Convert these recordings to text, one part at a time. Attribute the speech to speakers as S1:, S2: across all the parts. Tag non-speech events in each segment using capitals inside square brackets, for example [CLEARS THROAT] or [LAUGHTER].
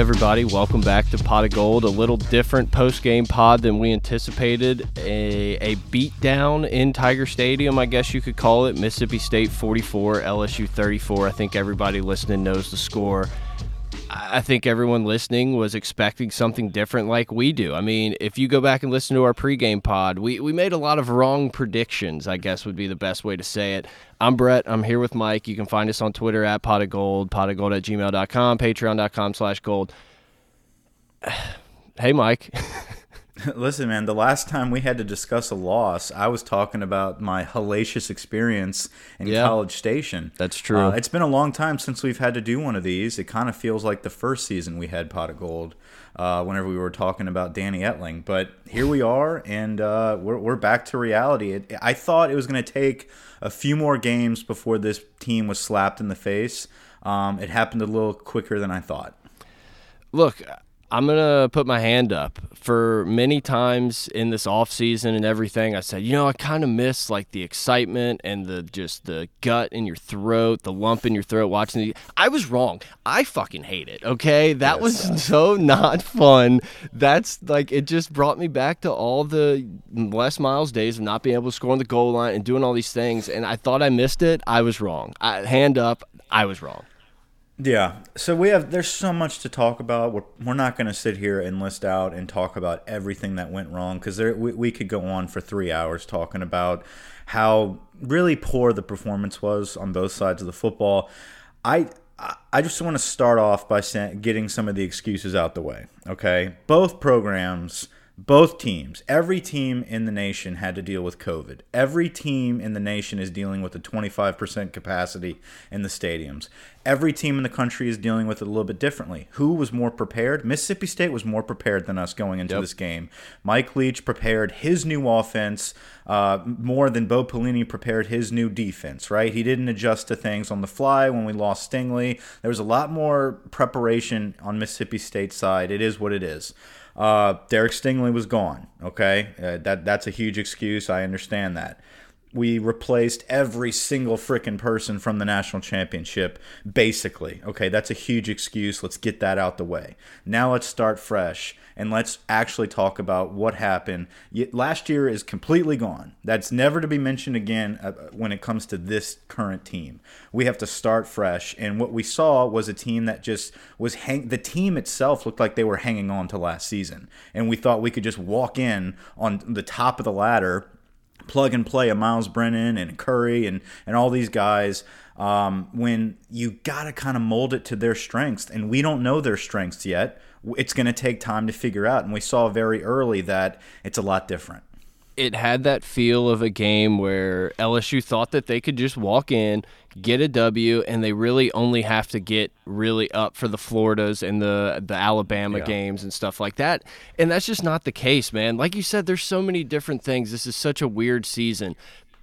S1: everybody, welcome back to Pot of Gold. A little different post game pod than we anticipated. A, a beatdown in Tiger Stadium, I guess you could call it. Mississippi State 44, LSU 34. I think everybody listening knows the score. I think everyone listening was expecting something different like we do. I mean, if you go back and listen to our pregame pod, we, we made a lot of wrong predictions, I guess would be the best way to say it. I'm Brett. I'm here with Mike. You can find us on Twitter at pot of gold, pot of gold at gmail.com, patreon.com slash gold. [SIGHS] Hey, Mike. [LAUGHS] [LAUGHS]
S2: Listen, man, the last time we had to discuss a loss, I was talking about my hellacious experience in yeah, College Station.
S1: That's true.
S2: Uh, it's been a long time since we've had to do one of these. It kind of feels like the first season we had Pot of Gold uh, whenever we were talking about Danny Etling. But here we are, and uh, we're, we're back to reality. It, I thought it was going to take a few more games before this team was slapped in the face. Um, it happened a little quicker than I thought.
S1: Look, I'm gonna put my hand up for many times in this off season and everything. I said, you know, I kind of miss like the excitement and the just the gut in your throat, the lump in your throat watching the. I was wrong. I fucking hate it. Okay, that was [LAUGHS] so not fun. That's like it just brought me back to all the Les Miles days of not being able to score on the goal line and doing all these things. And I thought I missed it. I was wrong. I, hand up. I was wrong.
S2: Yeah. So we have there's so much to talk about. We're, we're not going to sit here and list out and talk about everything that went wrong because we, we could go on for three hours talking about how really poor the performance was on both sides of the football. I I just want to start off by getting some of the excuses out the way. Okay, both programs both teams, every team in the nation had to deal with COVID. Every team in the nation is dealing with a 25% capacity in the stadiums. Every team in the country is dealing with it a little bit differently. Who was more prepared? Mississippi State was more prepared than us going into yep. this game. Mike Leach prepared his new offense uh, more than Bo Pelini prepared his new defense, right? He didn't adjust to things on the fly when we lost Stingley. There was a lot more preparation on Mississippi State's side. It is what it is. Uh, Derek Stingley was gone. Okay, uh, that that's a huge excuse. I understand that we replaced every single freaking person from the national championship, basically. Okay, that's a huge excuse. Let's get that out the way. Now let's start fresh and let's actually talk about what happened. Last year is completely gone. That's never to be mentioned again uh, when it comes to this current team. We have to start fresh. And what we saw was a team that just was hang. The team itself looked like they were hanging on to last season, and we thought we could just walk in on the top of the ladder plug and play a Myles Brennan and Curry and, and all these guys um, when you got to kind of mold it to their strengths. And we don't know their strengths yet. It's going to take time to figure out. And we saw very early that it's a lot different
S1: it had that feel of a game where LSU thought that they could just walk in, get a W, and they really only have to get really up for the Floridas and the the Alabama yeah. games and stuff like that. And that's just not the case, man. Like you said, there's so many different things. This is such a weird season.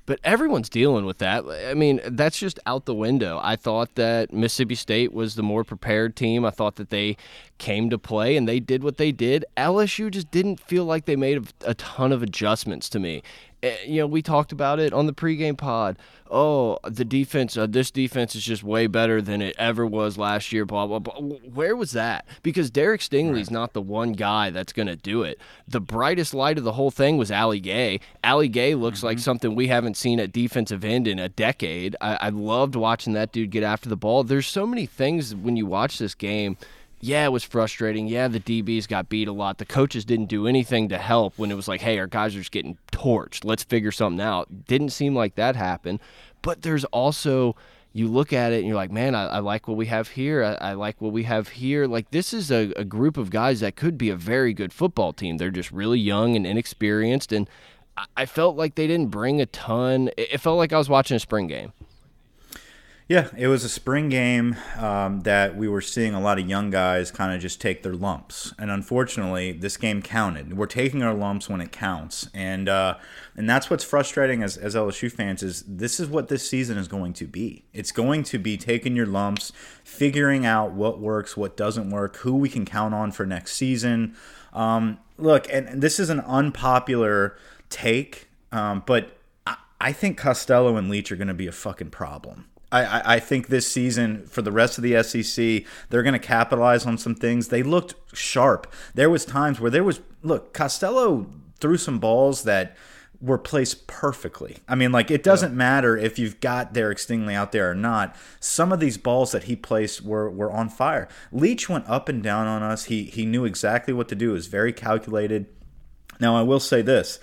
S1: But everyone's dealing with that. I mean, that's just out the window. I thought that Mississippi State was the more prepared team. I thought that they came to play and they did what they did. LSU just didn't feel like they made a, ton of adjustments to me. Eh, you know, we talked about it on the pregame pod. Oh, the defense, uh, this defense is just way better than it ever was last year, blah, blah, blah. Where was that? Because Derek Stingley's right. not the one guy that's going to do it. The brightest light of the whole thing was Ali Gaye. Ali Gaye looks mm-hmm. like something we haven't seen at defensive end in a decade. I, I loved watching that dude get after the ball. There's so many things when you watch this game – yeah, it was frustrating. Yeah, the DBs got beat a lot. The coaches didn't do anything to help when it was like, hey, our guys are just getting torched. Let's figure something out. Didn't seem like that happened. But there's also, you look at it and you're like, man, I, I like what we have here. I, I, like what we have here. Like, this is a, a group of guys that could be a very good football team. They're just really young and inexperienced. And I, felt like they didn't bring a ton. It felt like I was watching a spring game.
S2: Yeah, it was a spring game um, that we were seeing a lot of young guys kind of just take their lumps, and unfortunately, this game counted. We're taking our lumps when it counts, and uh, and that's what's frustrating as, as LSU fans is this is what this season is going to be. It's going to be taking your lumps, figuring out what works, what doesn't work, who we can count on for next season. Um, look, and this is an unpopular take, um, but I, I think Costello and Leach are going to be a fucking problem. I, I think this season for the rest of the SEC, they're going to capitalize on some things. They looked sharp. There was times where there was look Costello threw some balls that were placed perfectly. I mean, like it doesn't yeah. matter if you've got Derek Stingley out there or not. Some of these balls that he placed were were on fire. Leach went up and down on us. He he knew exactly what to do. It was very calculated. Now I will say this: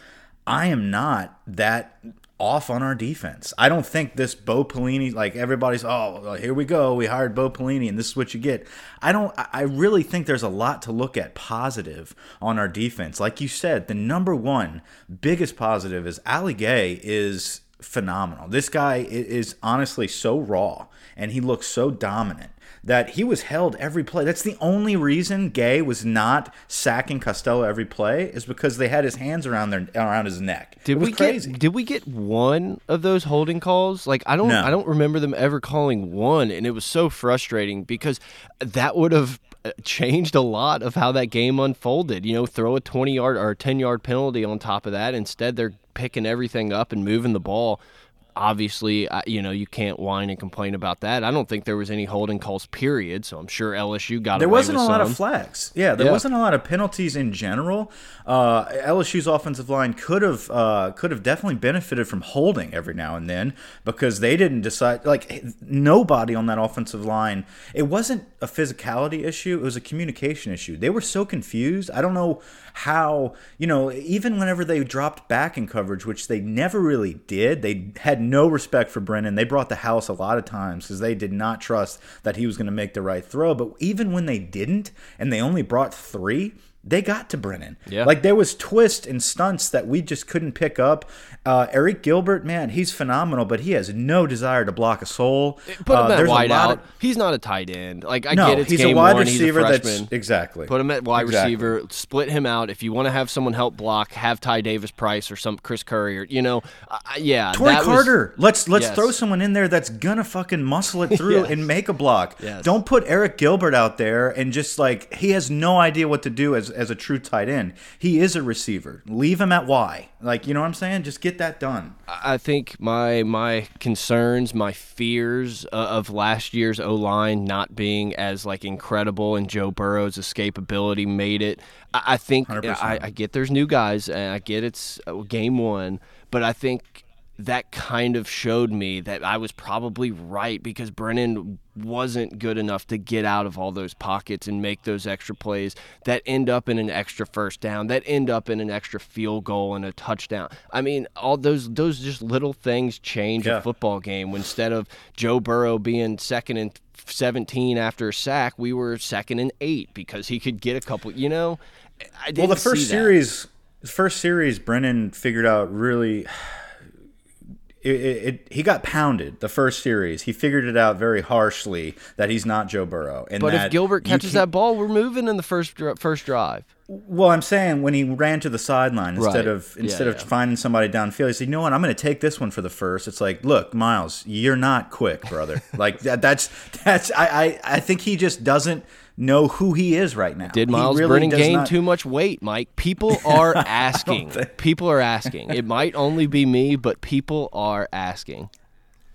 S2: I am not that off on our defense. I don't think this Bo Pelini, like everybody's, oh, here we go. We hired Bo Pelini and this is what you get. I don't, I really think there's a lot to look at positive on our defense. Like you said, the number one biggest positive is Ali Gaye is phenomenal. This guy is honestly so raw and he looks so dominant that he was held every play. That's the only reason Gaye was not sacking Costello every play is because they had his hands around their around his neck.
S1: Did we
S2: crazy.
S1: get did we get one of those holding calls? Like I don't no. I don't remember them ever calling one and it was so frustrating because that would have uh, changed a lot of how that game unfolded. You know, throw a 20 yard or a 10 yard penalty on top of that. Instead, they're picking everything up and moving the ball obviously, you know, you can't whine and complain about that. I don't think there was any holding calls, period. So I'm sure LSU got.
S2: There wasn't a
S1: some.
S2: lot of flags. Yeah, there yeah. wasn't a lot of penalties in general. Uh, LSU's offensive line could have uh, could have definitely benefited from holding every now and then because they didn't decide. Like nobody on that offensive line. It wasn't a physicality issue. It was a communication issue. They were so confused. I don't know how. You know, even whenever they dropped back in coverage, which they never really did, they had no respect for Brennan. They brought the house a lot of times because they did not trust that he was going to make the right throw. But even when they didn't, and they only brought three, they got to Brennan. Yeah. Like there was twists and stunts that we just couldn't pick up. Uh, Arik Gilbert, man, he's phenomenal, but he has no desire to block a soul.
S1: Put him
S2: uh,
S1: at wide out. Of, he's not a tight end. Like I
S2: no,
S1: get it.
S2: He's
S1: a
S2: wide
S1: one,
S2: receiver.
S1: A
S2: that's exactly.
S1: Put him at wide exactly. receiver. Split him out. If you want to have someone help block, have Ty Davis Price or some Chris Curry or you know, uh, yeah.
S2: Tory Carter. Was, let's let's yes. throw someone in there that's gonna fucking muscle it [LAUGHS] through yes. and make a block. Yes. Don't put Arik Gilbert out there and just like he has no idea what to do as as a true tight end. He is a receiver. Leave him at Y. Like you know what I'm saying? Just get that done.
S1: I think my my concerns, my fears of last year's O line not being as like incredible, and Joe Burrow's escapability made it. I, I think I, I, get there's new guys, and I get it's uh, game one, but I think that kind of showed me that I was probably right because Brennan wasn't good enough to get out of all those pockets and make those extra plays that end up in an extra first down, that end up in an extra field goal and a touchdown. I mean, all those those just little things change yeah. a football game. Instead of Joe Burrow being second and 17 after a sack, we were second and 8 because he could get a couple, you know.
S2: well, the first series, the first series Brennan figured out really it, it, he got pounded the first series. He figured it out very harshly that he's not Joe Burrow. And
S1: but if Gilbert catches that ball, we're moving in the first first drive.
S2: Well, I'm saying when he ran to the sideline instead right. of instead yeah, of finding somebody downfield, he said, "You know what? I'm going to take this one for the first. It's like, look, Myles, you're not quick, brother. [LAUGHS] like that, that's that's I, I I think he just doesn't know who he is right now.
S1: Did Myles really Brennan gain not... too much weight, Mike? People are [LAUGHS] asking. think... People are asking. It might only be me, but people are asking.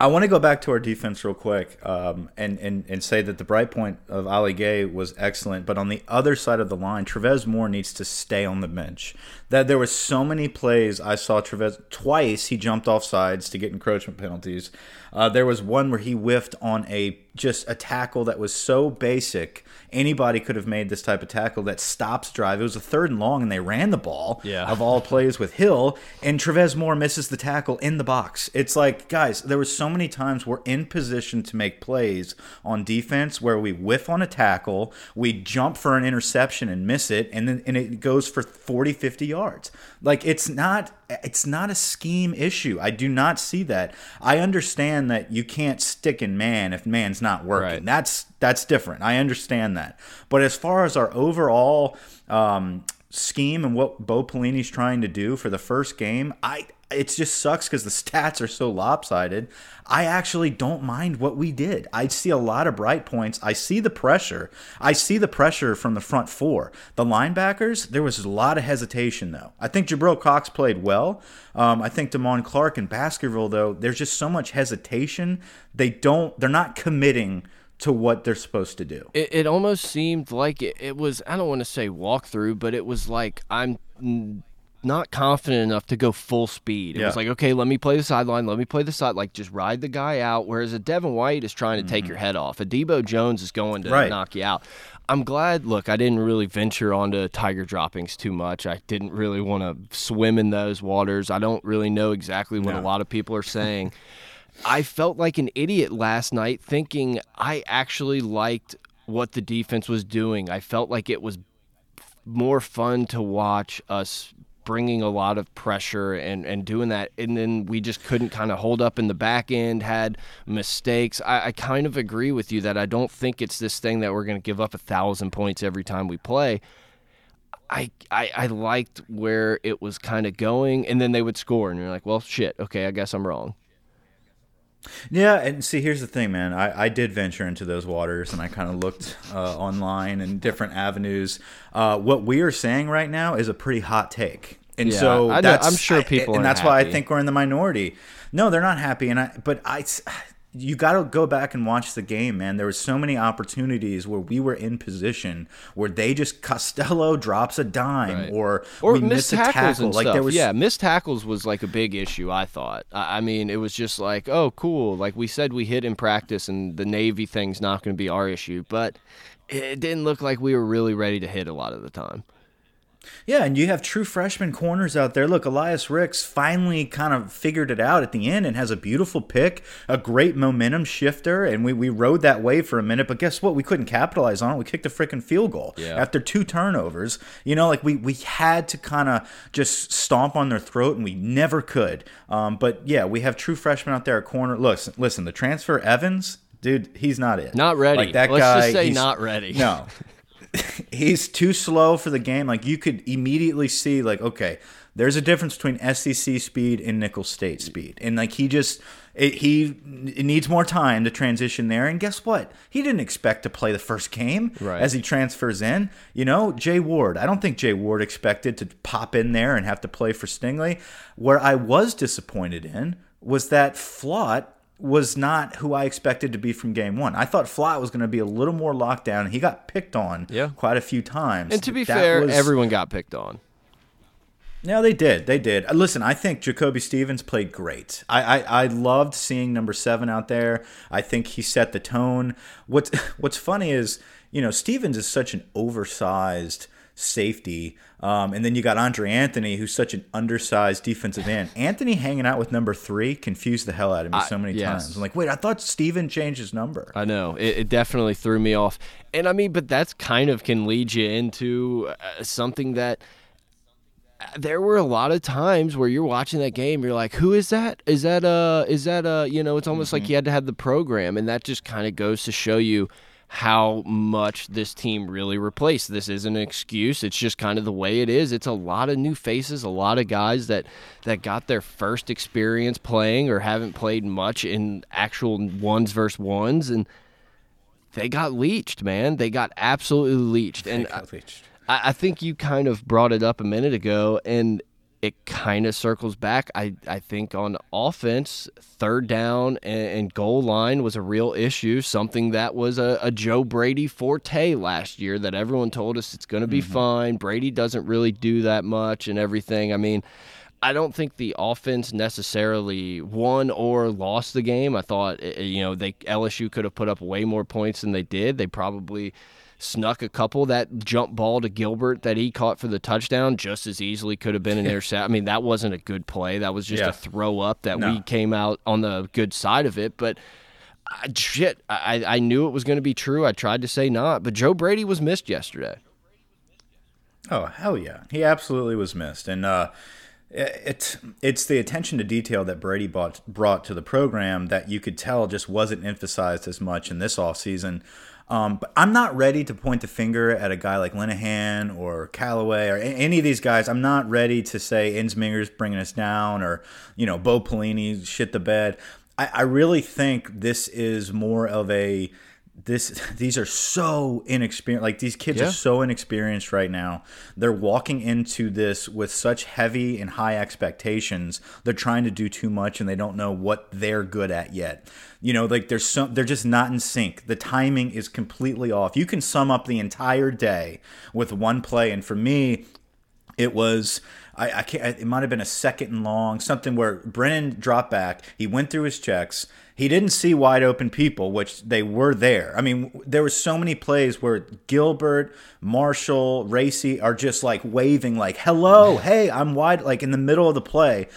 S2: I want to go back to our defense real quick um, and, and, and say that the bright point of Ali Gaye was excellent, but on the other side of the line, Travez Moore needs to stay on the bench. That there were so many plays I saw Travez twice he jumped off sides to get encroachment penalties. Uh, there was one where he whiffed on a just a tackle that was so basic anybody could have made this type of tackle that stops drive. It was a third and long, and they ran the ball yeah. of all plays with Hill, and Travez Moore misses the tackle in the box. It's like, guys, there were so many times we're in position to make plays on defense where we whiff on a tackle, we jump for an interception and miss it, and then and it goes for 40, 50 yards. Like it's not it's not a scheme issue. I do not see that. I understand that you can't stick in man if man's not working. Right. That's that's different. I understand that. But as far as our overall um, scheme and what Bo Pelini's trying to do for the first game, I it just sucks because the stats are so lopsided. I actually don't mind what we did. I see a lot of bright points. I see the pressure. I see the pressure from the front four. The linebackers, there was a lot of hesitation though. I think Jabril Cox played well. Um, I think Damon Clark and Baskerville though, there's just so much hesitation. They don't. They're not committing to what they're supposed to do.
S1: It, it almost seemed like it, it was, I don't want to say walkthrough, but it was like I'm not confident enough to go full speed. It
S2: Yeah.
S1: was like, okay, let me play the sideline, let me play the side, like just ride the guy out. Whereas a Devin White is trying to take your head off. A Debo Jones is going to
S2: Mm-hmm. Right.
S1: knock you out. I'm glad. Look, I didn't really venture onto tiger droppings too much. I didn't really want to swim in those waters. I don't really know exactly what
S2: No.
S1: a lot of people are saying. I felt like an idiot last night thinking I actually liked what the defense was doing. I felt like it was more fun to watch us bringing a lot of pressure and, and doing that. And then we just couldn't kind of hold up in the back end, had mistakes. I, I kind of agree with you that I don't think it's this thing that we're going to give up a thousand points every time we play. I, I, I liked where it was kind of going, and then they would score, and you're like, well, shit, okay, I guess I'm wrong.
S2: Yeah, and see, here's the thing, man. I, I did venture into those waters, and I kind of looked uh, online and different avenues. Uh, what we are saying right now is a pretty hot take, and
S1: Yeah,
S2: so
S1: I I'm sure
S2: I-
S1: people
S2: and
S1: aren't
S2: that's why I think we're in the minority. No, they're not happy, and I. But I, you got to go back and watch the game, man. There were so many opportunities where we were in position where they just Costello [LAUGHS] drops a dime,
S1: Right.
S2: or,
S1: or
S2: we
S1: missed
S2: miss a
S1: tackles
S2: tackle.
S1: and
S2: Like
S1: stuff.
S2: there was,
S1: yeah, missed tackles was like a big issue. I thought. I, I mean, it was just like, oh, cool. Like we said, we hit in practice, and the Navy thing's not going to be our issue. But it didn't look like we were really ready to hit a lot of the time.
S2: Yeah, and you have true freshman corners out there. Look, Elias Ricks finally kind of figured it out at the end and has a beautiful pick, a great momentum shifter, and we, we rode that wave for a minute. But guess what? We couldn't capitalize on it. We kicked a freaking field goal
S1: Yeah.
S2: after two turnovers. You know, like we, we had to kind of just stomp on their throat, and we never could. Um, but yeah, we have true freshmen out there at corner. Look, listen, the transfer Evans, dude, he's not it.
S1: Not ready.
S2: Like that
S1: Let's
S2: guy.
S1: just say
S2: he's-
S1: not ready.
S2: No, [LAUGHS] he's too slow for the game. Like you could immediately see, like, okay, there's a difference between SEC speed and Nicholls State speed, and like he just it, he it needs more time to transition there. And guess what? He didn't expect to play the first game
S1: Right.
S2: as he transfers in. You know, Jay Ward. I don't think Jay Ward expected to pop in there and have to play for Stingley. Where I was disappointed in was that Flott was not who I expected to be from game one. I thought Flott was going to be a little more locked down. He got picked on
S1: Yeah.
S2: quite a few times.
S1: And to be
S2: That
S1: fair,
S2: was-
S1: everyone got picked on.
S2: no, they did. They did. Uh, Listen, I think Jacoby Stevens played great. I, I, I loved seeing number seven out there. I think he set the tone. What's [LAUGHS] What's funny is, you know, Stevens is such an oversized safety, um, and then you got Andre Anthony, who's such an undersized defensive end. Anthony hanging out with number three confused the hell out of me so many
S1: yes.
S2: times. I'm like, wait, I thought Steven changed his number.
S1: I know it, it definitely threw me off, and I mean, but that's kind of can lead you into uh, something that uh, there were a lot of times where you're watching that game, you're like, who is that? Is that uh, is that uh, you know, it's almost like you had to have the program, and that just kind of goes to show you how much this team really replaced. This isn't an excuse. It's just kind of the way it is. It's a lot of new faces, a lot of guys that that got their first experience playing or haven't played much in actual ones versus ones and they got leached, man. They got absolutely leached. And I, I I think you kind of brought it up a minute ago, and it kind of circles back. I, I think on offense, third down and, and goal line was a real issue, something that was a, a Joe Brady forte last year that everyone told us it's going to be fine. Brady doesn't really do that much and everything. I mean, I don't think the offense necessarily won or lost the game. I thought eh, you know they LSU could have put up way more points than they did. They probably snuck a couple that jump ball to Gilbert that he caught for the touchdown just as easily could have been an intercept. I mean that wasn't a good play. That was just
S2: Yeah.
S1: a throw up that
S2: No.
S1: we came out on the good side of it, but. I, shit, I, I knew it was going to be true. I tried to say not, but Joe Brady was missed yesterday.
S2: Oh hell yeah, he absolutely was missed, and uh, it it's the attention to detail that Brady brought brought to the program that you could tell just wasn't emphasized as much in this offseason. Um, but I'm not ready to point the finger at a guy like Linehan or Callaway or a- any of these guys. I'm not ready to say Ensminger's bringing us down or, you know, Bo Pelini shit the bed. I, I really think this is more of a this these are so inexperienced like these kids
S1: Yeah.
S2: are so inexperienced right now. They're walking into this with such heavy and high expectations. They're trying to do too much and they don't know what they're good at yet. You know like there's some they're just not in sync. The timing is completely off. You can sum up the entire day with one play. And for me it was I, I can't it might have been a second and long something where Brennan dropped back. He went through his checks he didn't see wide open people which they were there I mean there were so many plays where Gilbert Marshall Racey are just like waving like hello hey I'm wide like in the middle of the play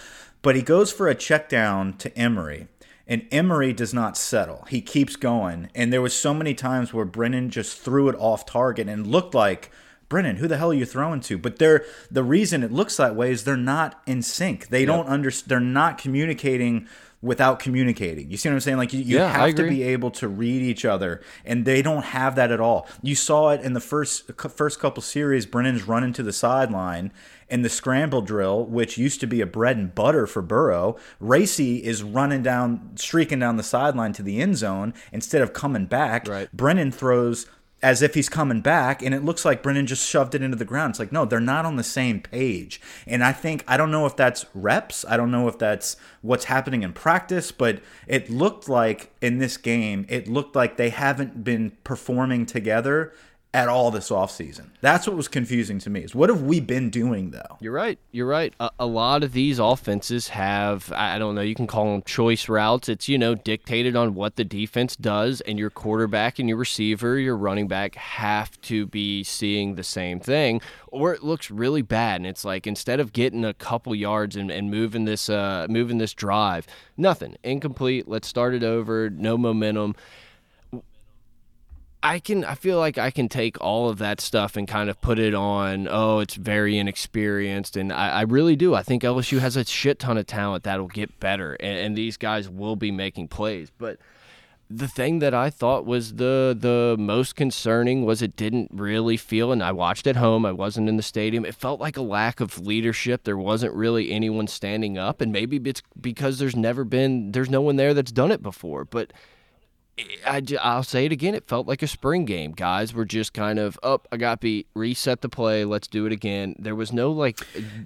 S2: but he goes for a check down to Emery and Emery does not settle. He keeps going. And there was so many times where Brennan just threw it off target and looked like Brennan, who the hell are you throwing to? But they're the reason it looks that way is they're not in sync. They don't under they're not communicating without communicating. You see what I'm saying? Like you, you
S1: Yeah,
S2: have to be able to read each other, and they don't have that at all. You saw it in the first first couple series. Brennan's running to the sideline, and the scramble drill, which used to be a bread and butter for Burrow, Racey is running down, streaking down the sideline to the end zone instead of coming back.
S1: Right.
S2: Brennan throws as if he's coming back, and it looks like Brennan just shoved it into the ground. It's like, no, they're not on the same page. And I think, I don't know if that's reps. I don't know if that's what's happening in practice, but it looked like in this game, it looked like they haven't been performing together at all this offseason. That's what was confusing to me is what have we been doing though?
S1: You're right. You're right. A, a lot of these offenses have, I don't know, you can call them choice routes. It's, you know, dictated on what the defense does, and your quarterback and your receiver, your running back have to be seeing the same thing, or it looks really bad. And it's like instead of getting a couple yards and, and moving this uh, moving this drive, nothing. Incomplete. Let's start it over. No momentum. I can I feel like I can take all of that stuff and kind of put it on, oh, it's very inexperienced. And I, I really do. I think LSU has a shit ton of talent that'll get better and, and these guys will be making plays. But the thing that I thought was the the most concerning was it didn't really feel and I watched at home, I wasn't in the stadium. It felt like a lack of leadership. There wasn't really anyone standing up and maybe it's because there's never been there's no one there that's done it before. But I, will say it again. It felt like a spring game. Guys were just kind of up. I got beat. Reset the play. Let's do it again. There was no like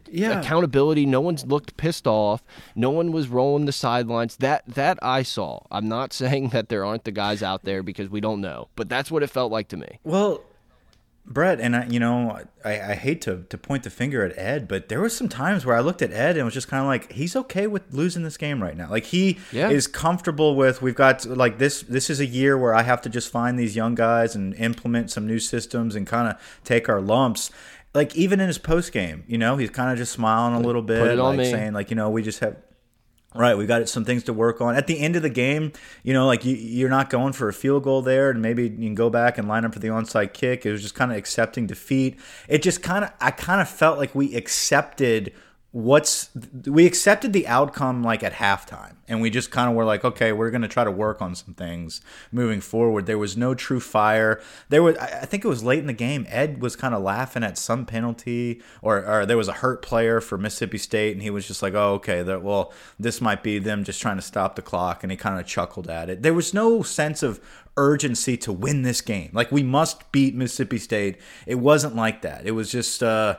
S2: Yeah.
S1: accountability. No one's looked pissed off. No one was rolling the sidelines. That that I saw. I'm not [LAUGHS] saying that there aren't the guys out there because we don't know, but that's what it felt like to me.
S2: Well, Brett, and I, you know, I, I hate to, to point the finger at Ed, but there was some times where I looked at Ed and was just kind of like, he's okay with losing this game right now. Like he
S1: Yeah.
S2: is comfortable with. We've got like this. This is a year where I have to just find these young guys and implement some new systems and kind of take our lumps. Like even in his post game, you know, he's kind of just smiling a little bit, like
S1: me.
S2: saying like, you know, we just have Right, we got some things to work on. At the end of the game, you know, like you, you're not going for a field goal there, and maybe you can go back and line up for the onside kick. It was just kind of accepting defeat. It just kind of, I kind of felt like we accepted what's, we accepted the outcome like at halftime, and we just kind of were like, okay, we're going to try to work on some things moving forward. There was no true fire. There was, I think it was late in the game. Ed was kind of laughing at some penalty, or, or there was a hurt player for Mississippi State, and he was just like, oh, okay, that well, this might be them just trying to stop the clock, and he kind of chuckled at it. There was no sense of urgency to win this game. Like we must beat Mississippi State. It wasn't like that. It was just uh,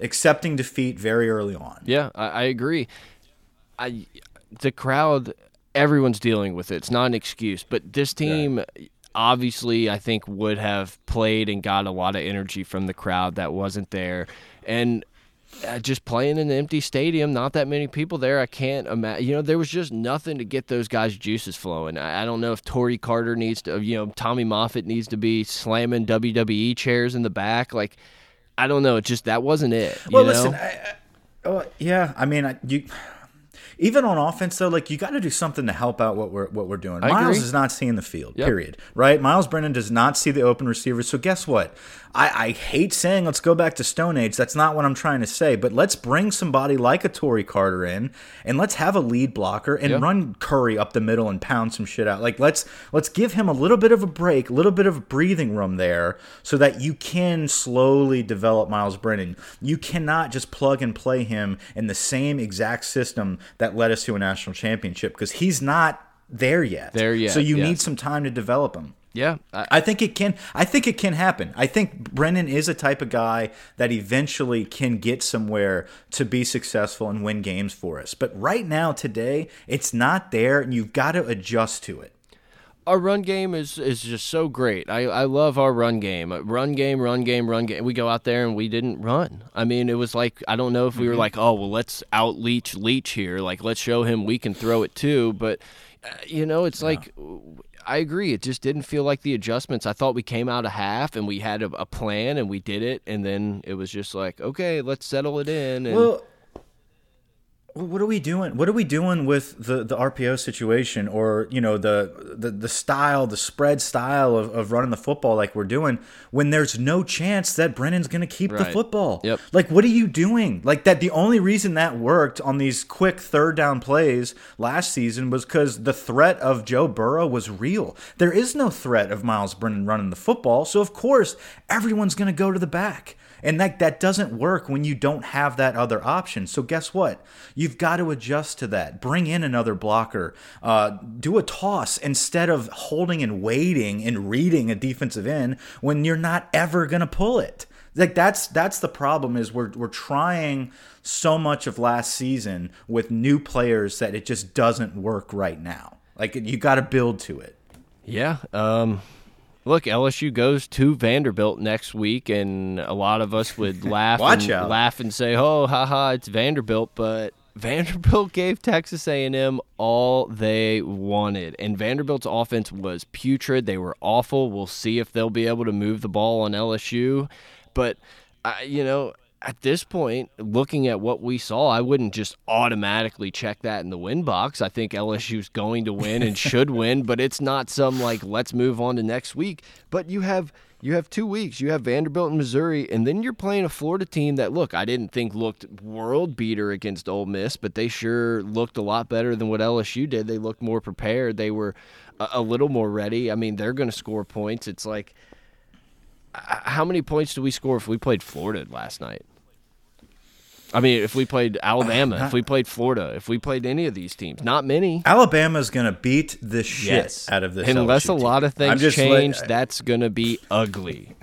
S2: accepting defeat very early on.
S1: Yeah, I, I agree. I the crowd, everyone's dealing with it. It's not an excuse, but this team. Obviously, I think would have played and got a lot of energy from the crowd that wasn't there, and uh, just playing in an empty stadium, not that many people there. I can't imagine. You know, there was just nothing to get those guys' juices flowing. I, I don't know if Tory Carter needs to, you know, Tommy Moffitt needs to be slamming WWE chairs in the back. Like, I don't know. It just that wasn't it. You
S2: Well, listen, I, I, oh, yeah, I mean, I, you even on offense though, like you got to do something to help out what we're what we're doing.
S1: I
S2: Myles
S1: agree.
S2: is not seeing the field.
S1: Yep.
S2: Period. Right? Myles Brennan does not see the open receivers. So guess what? I, I hate saying let's go back to Stone Age. That's not what I'm trying to say. But let's bring somebody like a Tory Carter in, and let's have a lead blocker and
S1: Yep.
S2: run Curry up the middle and pound some shit out. Like let's let's give him a little bit of a break, a little bit of breathing room there, so that you can slowly develop Myles Brennan. You cannot just plug and play him in the same exact system that led us to a national championship because he's not there yet.
S1: There yet,
S2: So you
S1: yes.
S2: need some time to develop him.
S1: Yeah, I,
S2: I think it can. I think it can happen. I think Brennan is a type of guy that eventually can get somewhere to be successful and win games for us. But right now, today, it's not there, and you've got to adjust to it.
S1: Our run game is is just so great. I, I love our run game. Run game, run game, run game. We go out there and we didn't run. I mean, it was like I don't know if we were like, oh well, let's out leech leech here. Like let's show him we can throw it too. But uh, you know, it's like I agree. It just didn't feel like the adjustments. I thought we came out a half and we had a, a plan and we did it, and then it was just like, okay, let's settle it in. And
S2: Well, what are we doing? What are we doing with the, the RPO situation, or you know the the, the style, the spread style of, of running the football like we're doing when there's no chance that Brennan's going to keep the football?
S1: Yep.
S2: Like, what are you doing? Like that. The only reason that worked on these quick third down plays last season was because the threat of Joe Burrow was real. There is no threat of Myles Brennan running the football, so of course everyone's going to go to the back. And that that doesn't work when you don't have that other option. So guess what? You've got to adjust to that. Bring in another blocker. Uh, do a toss instead of holding and waiting and reading a defensive end when you're not ever gonna pull it. Like that's that's the problem is we're we're trying so much of last season with new players that it just doesn't work right now. Like you got to build to it.
S1: Yeah. Um, look, LSU goes to Vanderbilt next week, and a lot of us would [LAUGHS] laugh and
S2: out.
S1: laugh and say, "Oh, haha, it's Vanderbilt," but [LAUGHS] Vanderbilt gave Texas A&M all they wanted, and Vanderbilt's offense was putrid. They were awful. We'll see if they'll be able to move the ball on LSU, but I, you know. At this point, looking at what we saw, I wouldn't just automatically check that in the win box. I think LSU's going to win and should [LAUGHS] win, but it's not some like let's move on to next week. But you have you have two weeks. You have Vanderbilt and Missouri, and then you're playing a Florida team that look I didn't think looked world beater against Ole Miss, but they sure looked a lot better than what LSU did. They looked more prepared. They were a, a little more ready. I mean, they're going to score points. It's like how many points do we score if we played Florida last night? I mean, if we played Alabama, if we played Florida, if we played any of these teams, not many.
S2: Alabama's going to beat the shit
S1: Yes.
S2: out of this.
S1: Unless a lot of things
S2: let-
S1: change, that's going to be ugly.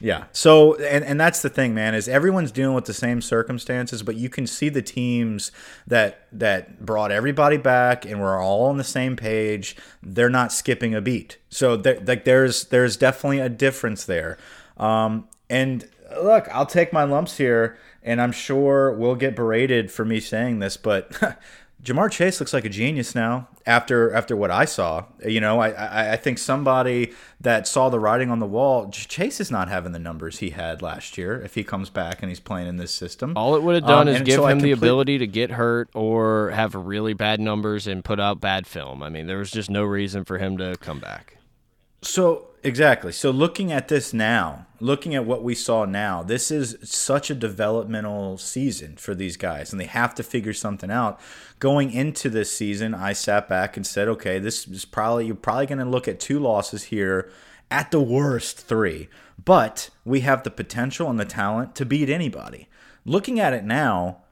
S2: Yeah. So and and that's the thing, man, is everyone's dealing with the same circumstances, but you can see the teams that that brought everybody back and we're all on the same page. They're not skipping a beat. So like there's there's definitely a difference there. Um, and look, I'll take my lumps here, and I'm sure we'll get berated for me saying this, but [LAUGHS] Ja'Marr Chase looks like a genius now after after what I saw. You know, I, I I think somebody that saw the writing on the wall. Chase is not having the numbers he had last year if he comes back and he's playing in this system.
S1: All it would have done
S2: Um,
S1: is give
S2: so
S1: him the ability to get hurt or have really bad numbers and put out bad film. I mean, there was just no reason for him to come back.
S2: So exactly. So looking at this now, looking at what we saw now, this is such a developmental season for these guys, and they have to figure something out. Going into this season, I sat back and said, okay, this is probably you're probably going to look at two losses here, at the worst three, but we have the potential and the talent to beat anybody. Looking at it now,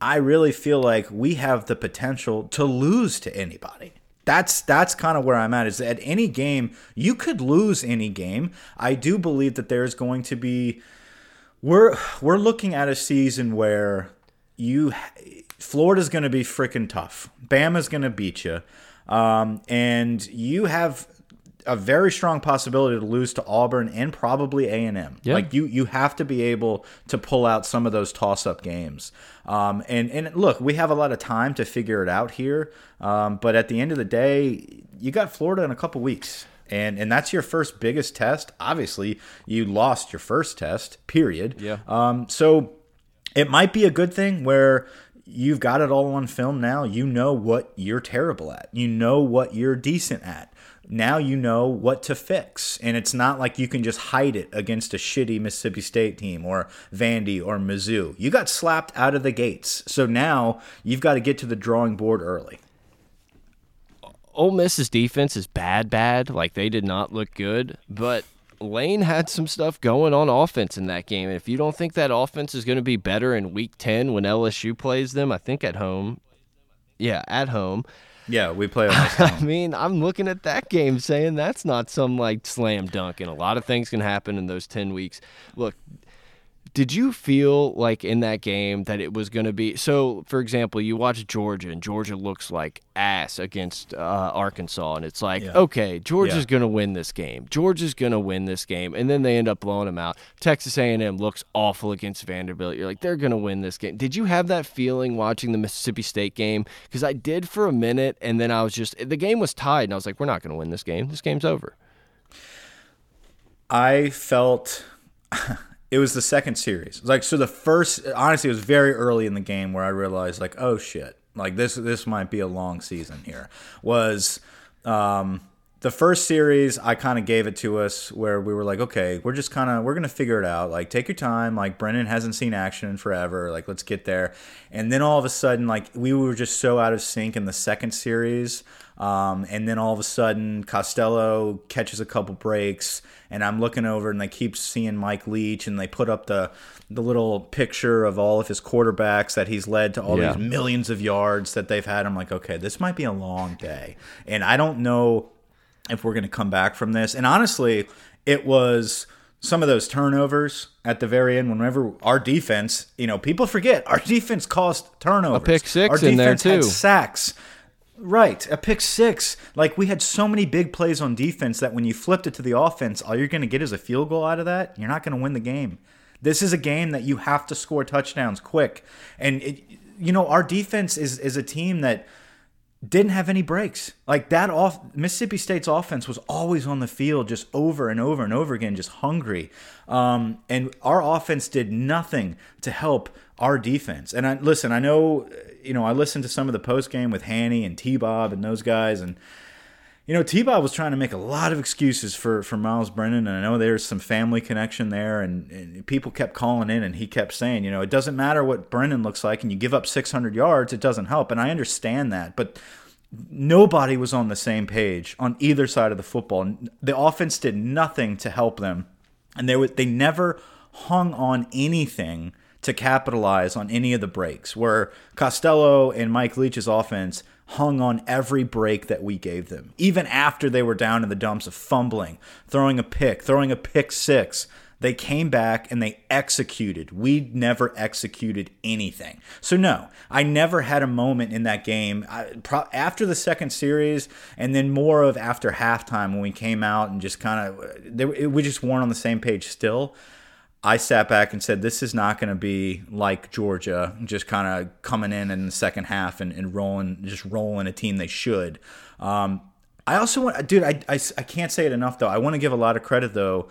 S2: I really feel like we have the potential to lose to anybody. That's that's kind of where I'm at. Is at any game you could lose any game. I do believe that there's going to be. We're we're looking at a season where you Florida's going to be freaking tough. Bama's going to beat you, um, and you have a very strong possibility to lose to Auburn and probably A and M.
S1: Yeah.
S2: Like you, you have to be able to pull out some of those toss-up games. Um, and and look, we have a lot of time to figure it out here. Um, but at the end of the day, you got Florida in a couple weeks. And, and that's your first biggest test. Obviously, you lost your first test. Period.
S1: Yeah.
S2: Um, so it might be a good thing where you've got it all on film now. You know what you're terrible at. You know what you're decent at. Now you know what to fix. And it's not like you can just hide it against a shitty Mississippi State team or Vandy or Mizzou. You got slapped out of the gates. So now you've got to get to the drawing board early.
S1: Ole Miss's defense is bad, bad. Like they did not look good, but Lane had some stuff going on offense in that game. And if you don't think that offense is going to be better in week 10 when LSU plays them, I think at home. Yeah, at home.
S2: Yeah, we play. [LAUGHS]
S1: I mean, I'm looking at that game saying that's not some like slam dunk, and a lot of things can happen in those 10 weeks. Look, did you feel like in that game that it was going to be so for example you watch georgia and georgia looks like ass against uh, arkansas and it's like yeah. okay georgia's yeah. going to win this game. Georgia's going to win this game. And then they end up blowing them out. Texas a&m looks awful against vanderbilt. You're like they're going to win this game. Did you have that feeling watching the mississippi state game? Because i did for a minute and then i was just the game was tied and i was like we're not going to win this game. This game's over.
S2: I felt [LAUGHS] it was the second series. Like so, the first honestly, it was very early in the game where I realized like, oh shit, like this this might be a long season here. Was um, the first series I kind of gave it to us where we were like, okay, we're just kind of we're gonna figure it out. Like take your time. Like Brennan hasn't seen action in forever. Like let's get there. And then all of a sudden, like we were just so out of sync in the second series. Um, and then all of a sudden, Costello catches a couple breaks, and I'm looking over, and they keep seeing Mike Leach, and they put up the the little picture of all of his quarterbacks that he's led to all yeah. these millions of yards that they've had. I'm like, okay, this might be a long day, and I don't know if we're going to come back from this. And honestly, it was some of those turnovers at the very end. Whenever our defense, you know, people forget our defense cost turnovers.
S1: A pick six our in there too.
S2: sacks. Right, a pick six. Like we had so many big plays on defense that when you flipped it to the offense, all you're going to get is a field goal out of that. You're not going to win the game. This is a game that you have to score touchdowns quick. And it, you know, our defense is is a team that didn't have any breaks. Like that off Mississippi State's offense was always on the field just over and over and over again, just hungry. Um, and our offense did nothing to help our defense. And I listen, I know you know, I listened to some of the post game with Hanny and T Bob and those guys, and you know, T Bob was trying to make a lot of excuses for for Myles Brennan, and I know there's some family connection there, and, and, people kept calling in, and he kept saying, you know, it doesn't matter what Brennan looks like, and you give up 600 yards, it doesn't help, and I understand that, but nobody was on the same page on either side of the football. The offense did nothing to help them, and they were, they never hung on anything to capitalize on any of the breaks. Where Costello and Mike Leach's offense hung on every break that we gave them, even after they were down in the dumps of fumbling, throwing a pick, throwing a pick six. They came back and they executed. We never executed anything. So, no, I never had a moment in that game I, pro, after the second series and then more of after halftime when we came out and just kind of, uh, we just weren't on the same page still. I sat back and said, this is not going to be like Georgia, just kind of coming in in the second half and, and rolling, just rolling a team they should. Um, I also want, dude, I, I, I can't say it enough though. I want to give a lot of credit though.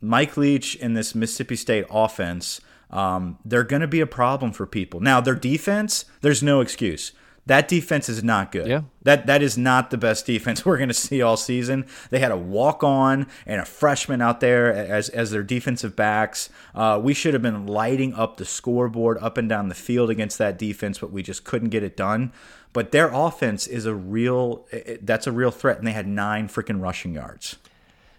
S2: Mike Leach in this Mississippi State offense, um, they're going to be a problem for people. Now, their defense, there's no excuse. That defense is not good.
S1: Yeah.
S2: That that is not the best defense [LAUGHS] we're going to see all season. They had a walk on and a freshman out there as as their defensive backs. Uh, we should have been lighting up the scoreboard up and down the field against that defense, but we just couldn't get it done. But their offense is a real that's a real threat, and they had nine freaking rushing yards.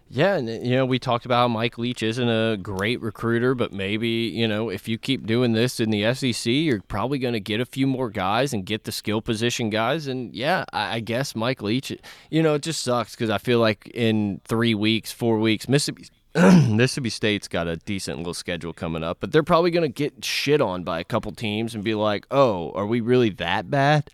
S1: Yeah, and you know we talked about how Mike Leach isn't a great recruiter, but maybe you know if you keep doing this in the SEC, you're probably going to get a few more guys and get the skill position guys. And yeah, I, guess Mike Leach, you know, it just sucks because I feel like in three weeks, four weeks, Mississippi [CLEARS THROAT] Mississippi State's got a decent little schedule coming up, but they're probably going to get shit on by a couple teams and be like, "Oh, are we really that bad?"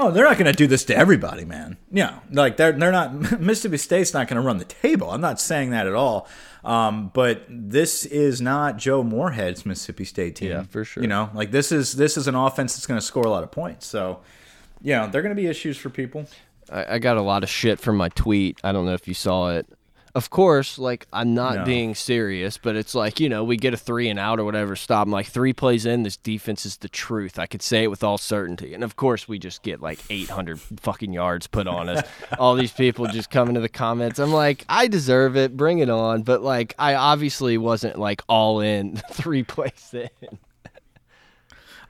S2: Oh, they're not going to do this to everybody, man. Yeah, like they're they're not. [LAUGHS] Mississippi State's not going to run the table. I'm not saying that at all. Um, but this is not Joe Moorhead's Mississippi State team.
S1: Yeah, for sure.
S2: You know, like this is this is an offense that's going to score a lot of points. So, yeah, they're going to be issues for people.
S1: I, I got a lot of shit from my tweet. I don't know if you saw it. Of course, like I'm not
S2: No.
S1: being serious, but it's like, you know, we get a three and out or whatever, stop. I'm like, three plays in, this defense is the truth. I could say it with all certainty. And of course, we just get like 800 fucking yards put on us. [LAUGHS] all these people just come into the comments. I'm like, I deserve it. Bring it on. But like, I obviously wasn't like all in [LAUGHS] three plays in.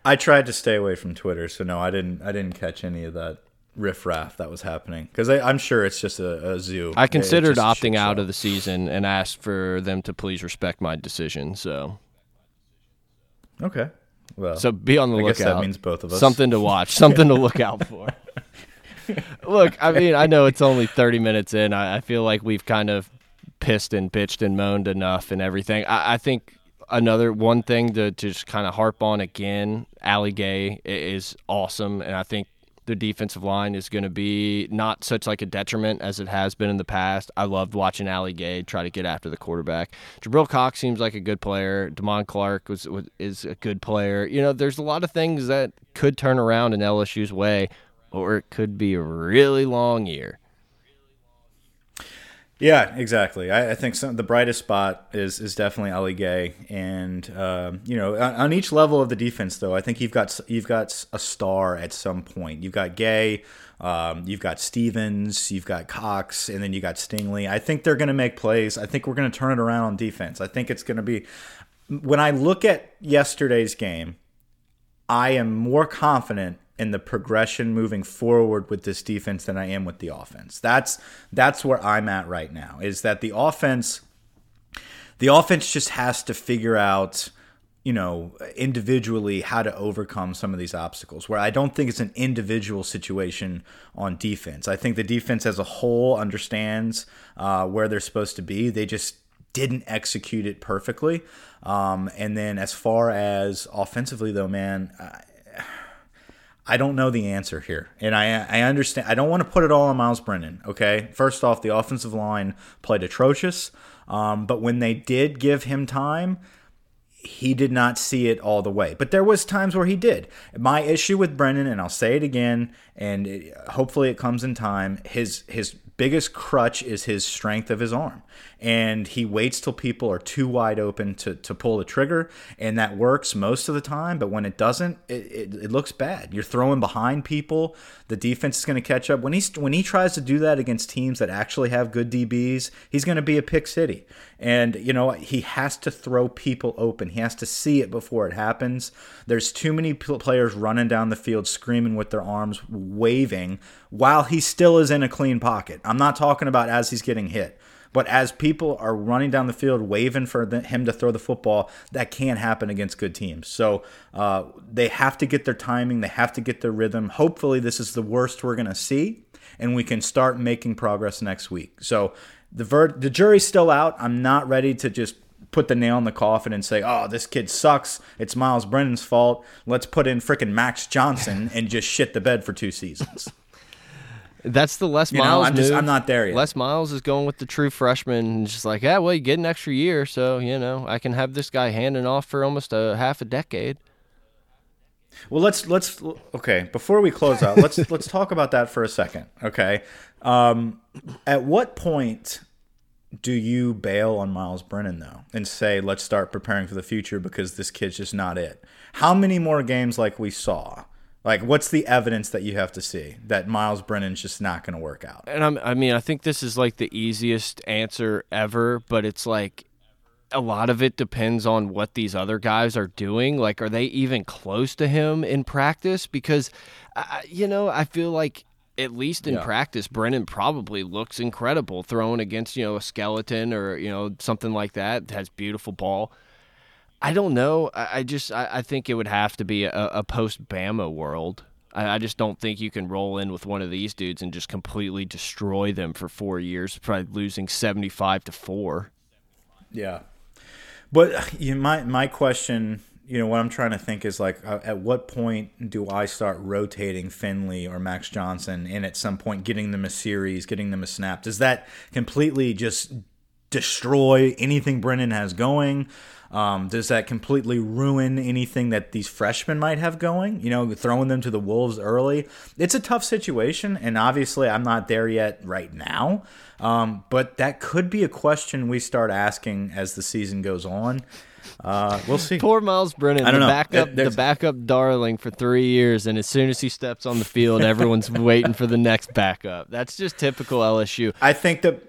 S2: I tried to stay away from Twitter, so no, I didn't. I didn't catch any of that riffraff that was happening because I'm sure it's just a, a zoo.
S1: I considered opting out of the season and asked for them to please respect my decision. So,
S2: Okay, well,
S1: so be on the
S2: I
S1: lookout.
S2: guess that means both of us.
S1: Something to watch, something to look out for. [LAUGHS] look, I mean, I know it's only 30 minutes in. I, I feel like we've kind of pissed and bitched and moaned enough and everything. I, I think another one thing to, to just kind of harp on again, Ali Gaye is awesome, and I think the defensive line is going to be not such like a detriment as it has been in the past. I loved watching Ali Gaye try to get after the quarterback. Jabril Cox seems like a good player. Damone Clark was, was is a good player. You know, there's a lot of things that could turn around in LSU's way, or it could be a really long year.
S2: Yeah, exactly. I, I think some, the brightest spot is is definitely Ali Gaye, and um, you know, on, on each level of the defense, though, I think you've got you've got a star at some point. You've got Gaye, um, you've got Stevens, you've got Cox, and then you got Stingley. I think they're going to make plays. I think we're going to turn it around on defense. I think it's going to be when I look at yesterday's game, I am more confident in the progression moving forward with this defense than I am with the offense. That's that's where I'm at right now. Is that the offense the offense just has to figure out you know individually how to overcome some of these obstacles where i don't think it's an individual situation on defense i think the defense as a whole understands uh, where they're supposed to be they just didn't execute it perfectly um, and then as far as offensively though man I, I don't know the answer here. And I I understand I don't want to put it all on Myles Brennan, okay? First off, the offensive line played atrocious. Um, but when they did give him time, he did not see it all the way. But there was times where he did. My issue with Brennan, and I'll say it again, and it, hopefully it comes in time. His his biggest crutch is his strength of his arm, and he waits till people are too wide open to to pull the trigger, and that works most of the time. But when it doesn't, it, it, it looks bad. You're throwing behind people. The defense is going to catch up when he when he tries to do that against teams that actually have good DBs. He's going to be a pick city, and you know he has to throw people open. He has to see it before it happens. There's too many players running down the field screaming with their arms waving while he still is in a clean pocket. I'm not talking about as he's getting hit. But as people are running down the field waving for him to throw the football, that can't happen against good teams. So uh, they have to get their timing, they have to get their rhythm. Hopefully, this is the worst we're going to see, and we can start making progress next week. So the ver- the jury's still out. I'm not ready to just put the nail in the coffin and say, "Oh, this kid sucks. It's Myles Brennan's fault. Let's put in frickin' Max Johnson and just shit the bed for two seasons."
S1: That's the Les
S2: You know,
S1: Miles
S2: I'm just
S1: move.
S2: I'm not there yet.
S1: Les Miles is going with the true freshman, and just like, yeah, well, you get an extra year, so you know I can have this guy handing off for almost a half a decade.
S2: Well, let's let's okay. Before we close out, let's [LAUGHS] let's talk about that for a second. Okay, um, at what point do you bail on Myles Brennan though, and say let's start preparing for the future because this kid's just not it? How many more games like we saw? Like, what's the evidence that you have to see that Myles Brennan's just not going to work out?
S1: And I'm, I mean, I think this is like the easiest answer ever, but it's like a lot of it depends on what these other guys are doing. Like, are they even close to him in practice? Because, uh, you know, I feel like at least in
S2: Yeah.
S1: practice, Brennan probably looks incredible throwing against, you know, a skeleton or, you know, something like that. Has beautiful ball. I don't know. I, I just I, I think it would have to be a, a post Bama world. I, I just don't think you can roll in with one of these dudes and just completely destroy them for four years, probably losing seventy five to four.
S2: Yeah, but you, my my question, you know, what I'm trying to think is like, uh, at what point do I start rotating Finley or Max Johnson, and at some point getting them a series, getting them a snap? Does that completely just destroy anything Brennan has going? Um, does that completely ruin anything that these freshmen might have going? You know, throwing them to the wolves early. It's a tough situation, and obviously, I'm not there yet right now. Um, but that could be a question we start asking as the season goes on. Uh, we'll see.
S1: Poor Myles Brennan,
S2: I don't
S1: the
S2: know.
S1: backup,
S2: There's-
S1: the backup darling for three years, and as soon as he steps on the field, everyone's [LAUGHS] waiting for the next backup. That's just typical LSU.
S2: I think that.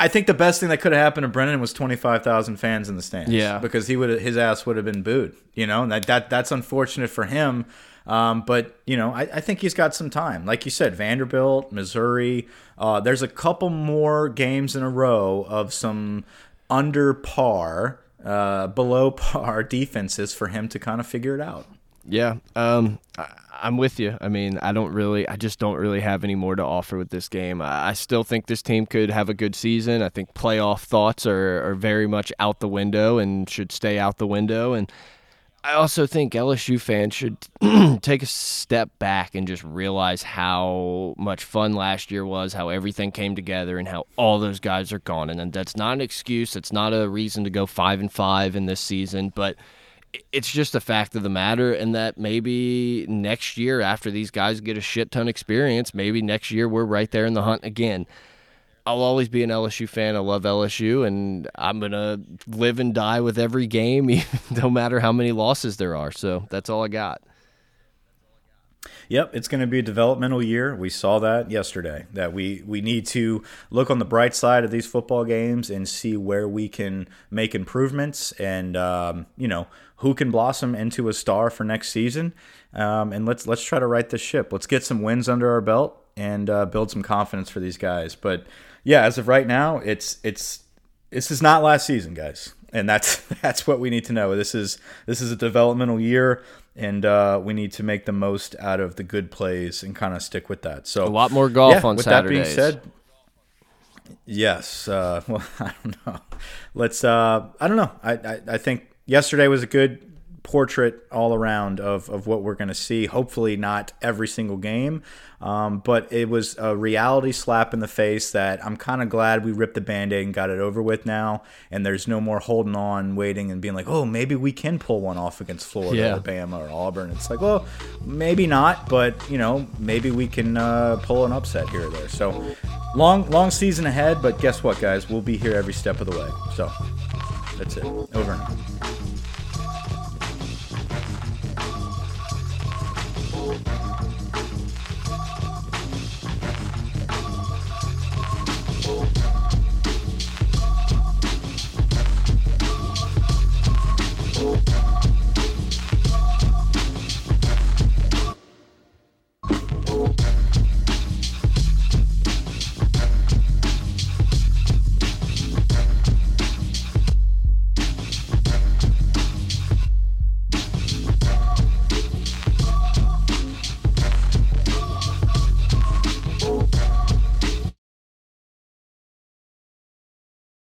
S2: I think the best thing that could have happened to Brennan was twenty five thousand fans in the stands.
S1: Yeah.
S2: because he would his ass would have been booed. You know, and that, that that's unfortunate for him. Um, but you know, I, I think he's got some time. Like you said, Vanderbilt, Missouri. Uh, there's a couple more games in a row of some under par, uh, below [LAUGHS] par defenses for him to kind of figure it out.
S1: Yeah, um, I, I'm with you. I mean, I don't really, I just don't really have any more to offer with this game. I, still think this team could have a good season. I think playoff thoughts are, are very much out the window and should stay out the window. And I also think LSU fans should [CLEARS THROAT] take a step back and just realize how much fun last year was, how everything came together, and how all those guys are gone. And that's not an excuse. It's not a reason to go five and five in this season, but it's just a fact of the matter, and that maybe next year, after these guys get a shit ton experience, maybe next year we're right there in the hunt again. I'll always be an LSU fan. I love LSU, and I'm gonna live and die with every game, [LAUGHS] no matter how many losses there are. So that's all I got.
S2: Yep, it's going to be a developmental year. We saw that yesterday. That we we need to look on the bright side of these football games and see where we can make improvements, and um, you know who can blossom into a star for next season. Um, and let's let's try to right the ship. Let's get some wins under our belt and uh, build some confidence for these guys. But yeah, as of right now, it's it's this is not last season, guys, and that's [LAUGHS] that's what we need to know. This is this is a developmental year, and uh, we need to make the most out of the good plays and kind of stick with that. So
S1: A lot more golf
S2: yeah,
S1: on
S2: with
S1: Saturdays.
S2: that being said, yes. Uh, [LAUGHS] well, I don't know. Let's. Uh, I don't know. I, I I think yesterday was a good portrait all around of, of what we're going to see. Hopefully, not every single game, um, but it was a reality slap in the face that I'm kind of glad we ripped the band aid and got it over with now. And there's no more holding on, waiting, and being like, oh, maybe we can pull one off against Florida,
S1: Yeah.
S2: Alabama, or Auburn. It's like, well, maybe not, but you know, maybe we can uh, pull an upset here or there. So long, long season ahead. But guess what, guys? We'll be here every step of the way. So that's it. Over